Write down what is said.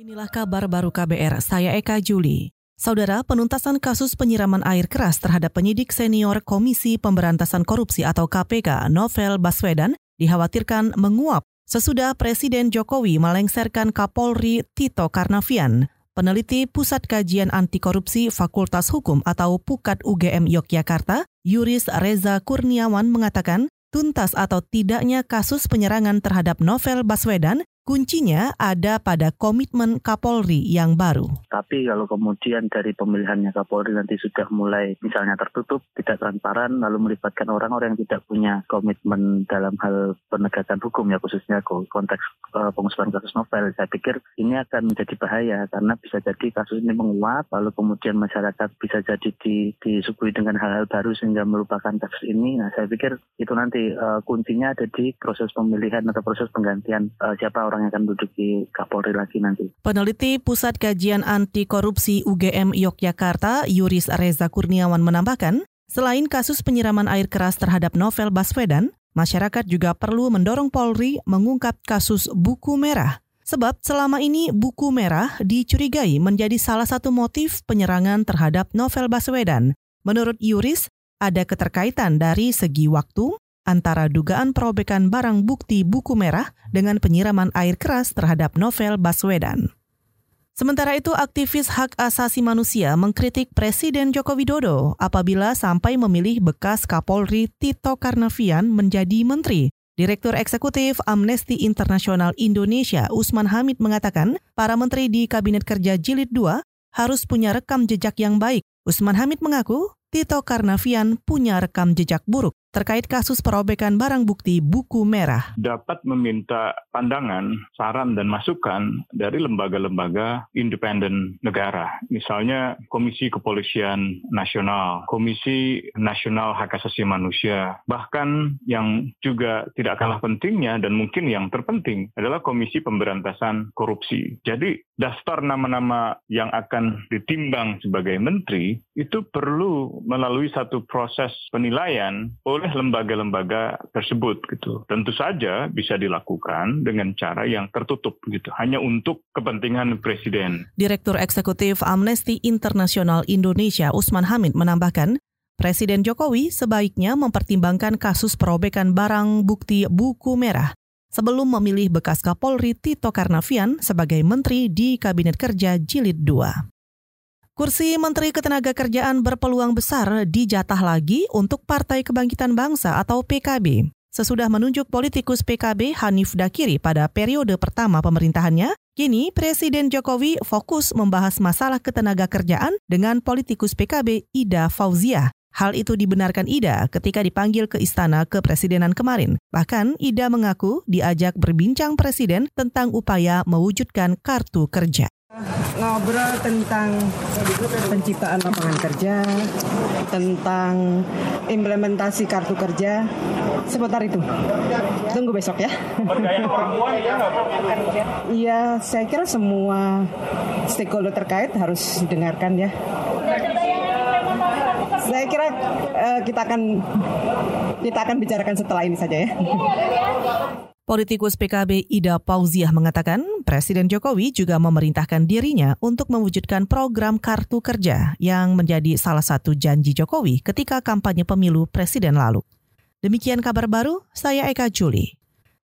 Inilah kabar baru KBR, saya Eka Juli. Saudara, penuntasan kasus penyiraman air keras terhadap penyidik senior Komisi Pemberantasan Korupsi atau KPK, Novel Baswedan, dikhawatirkan menguap sesudah Presiden Jokowi melengsarkan Kapolri Tito Karnavian. Peneliti Pusat Kajian Anti Korupsi Fakultas Hukum atau PUKAD UGM Yogyakarta, Yuris Reza Kurniawan mengatakan, tuntas atau tidaknya kasus penyerangan terhadap Novel Baswedan Kuncinya ada pada komitmen Kapolri yang baru. Tapi kalau kemudian dari pemilihannya Kapolri nanti sudah mulai misalnya tertutup, tidak transparan, lalu melibatkan orang-orang yang tidak punya komitmen dalam hal penegakan hukum ya khususnya konteks uh, kasus novel, saya pikir ini akan menjadi bahaya karena bisa jadi kasus ini menguap, lalu kemudian masyarakat bisa jadi di, disuguhi dengan hal-hal baru sehingga melupakan kasus ini. Nah saya pikir itu nanti uh, kuncinya ada di proses pemilihan atau proses penggantian uh, siapa orang yang akan duduk di Kapolri lagi nanti. Peneliti Pusat Kajian Anti Korupsi UGM Yogyakarta, Yuris Reza Kurniawan menambahkan, selain kasus penyiraman air keras terhadap Novel Baswedan, masyarakat juga perlu mendorong Polri mengungkap kasus buku merah. Sebab selama ini buku merah dicurigai menjadi salah satu motif penyerangan terhadap Novel Baswedan. Menurut Yuris, ada keterkaitan dari segi waktu, antara dugaan perobekan barang bukti buku merah dengan penyiraman air keras terhadap novel Baswedan. Sementara itu, aktivis hak asasi manusia mengkritik Presiden Joko Widodo apabila sampai memilih bekas Kapolri Tito Karnavian menjadi menteri. Direktur Eksekutif Amnesty Internasional Indonesia Usman Hamid mengatakan, para menteri di Kabinet Kerja Jilid 2 harus punya rekam jejak yang baik. Usman Hamid mengaku Tito Karnavian punya rekam jejak buruk terkait kasus perobekan barang bukti buku merah. Dapat meminta pandangan, saran, dan masukan dari lembaga-lembaga independen negara. Misalnya Komisi Kepolisian Nasional, Komisi Nasional Hak Asasi Manusia, bahkan yang juga tidak kalah pentingnya dan mungkin yang terpenting adalah Komisi Pemberantasan Korupsi. Jadi daftar nama-nama yang akan ditimbang sebagai menteri itu perlu melalui satu proses penilaian oleh lembaga-lembaga tersebut gitu. Tentu saja bisa dilakukan dengan cara yang tertutup gitu, hanya untuk kepentingan presiden. Direktur Eksekutif Amnesty Internasional Indonesia Usman Hamid menambahkan, Presiden Jokowi sebaiknya mempertimbangkan kasus perobekan barang bukti buku merah sebelum memilih bekas Kapolri Tito Karnavian sebagai menteri di Kabinet Kerja Jilid 2. Kursi Menteri Ketenagakerjaan berpeluang besar dijatah lagi untuk Partai Kebangkitan Bangsa atau PKB. Sesudah menunjuk politikus PKB Hanif Dakiri pada periode pertama pemerintahannya, kini Presiden Jokowi fokus membahas masalah ketenagakerjaan dengan politikus PKB Ida Fauzia. Hal itu dibenarkan Ida ketika dipanggil ke istana kepresidenan kemarin. Bahkan Ida mengaku diajak berbincang presiden tentang upaya mewujudkan kartu kerja ngobrol tentang penciptaan lapangan kerja, tentang implementasi kartu kerja. Sebentar itu. Tunggu besok ya. Iya, saya kira semua stakeholder terkait harus dengarkan ya. Saya kira uh, kita akan kita akan bicarakan setelah ini saja ya. Politikus PKB Ida Pauziah mengatakan Presiden Jokowi juga memerintahkan dirinya untuk mewujudkan program kartu kerja yang menjadi salah satu janji Jokowi ketika kampanye pemilu presiden lalu. Demikian kabar baru, saya Eka Juli.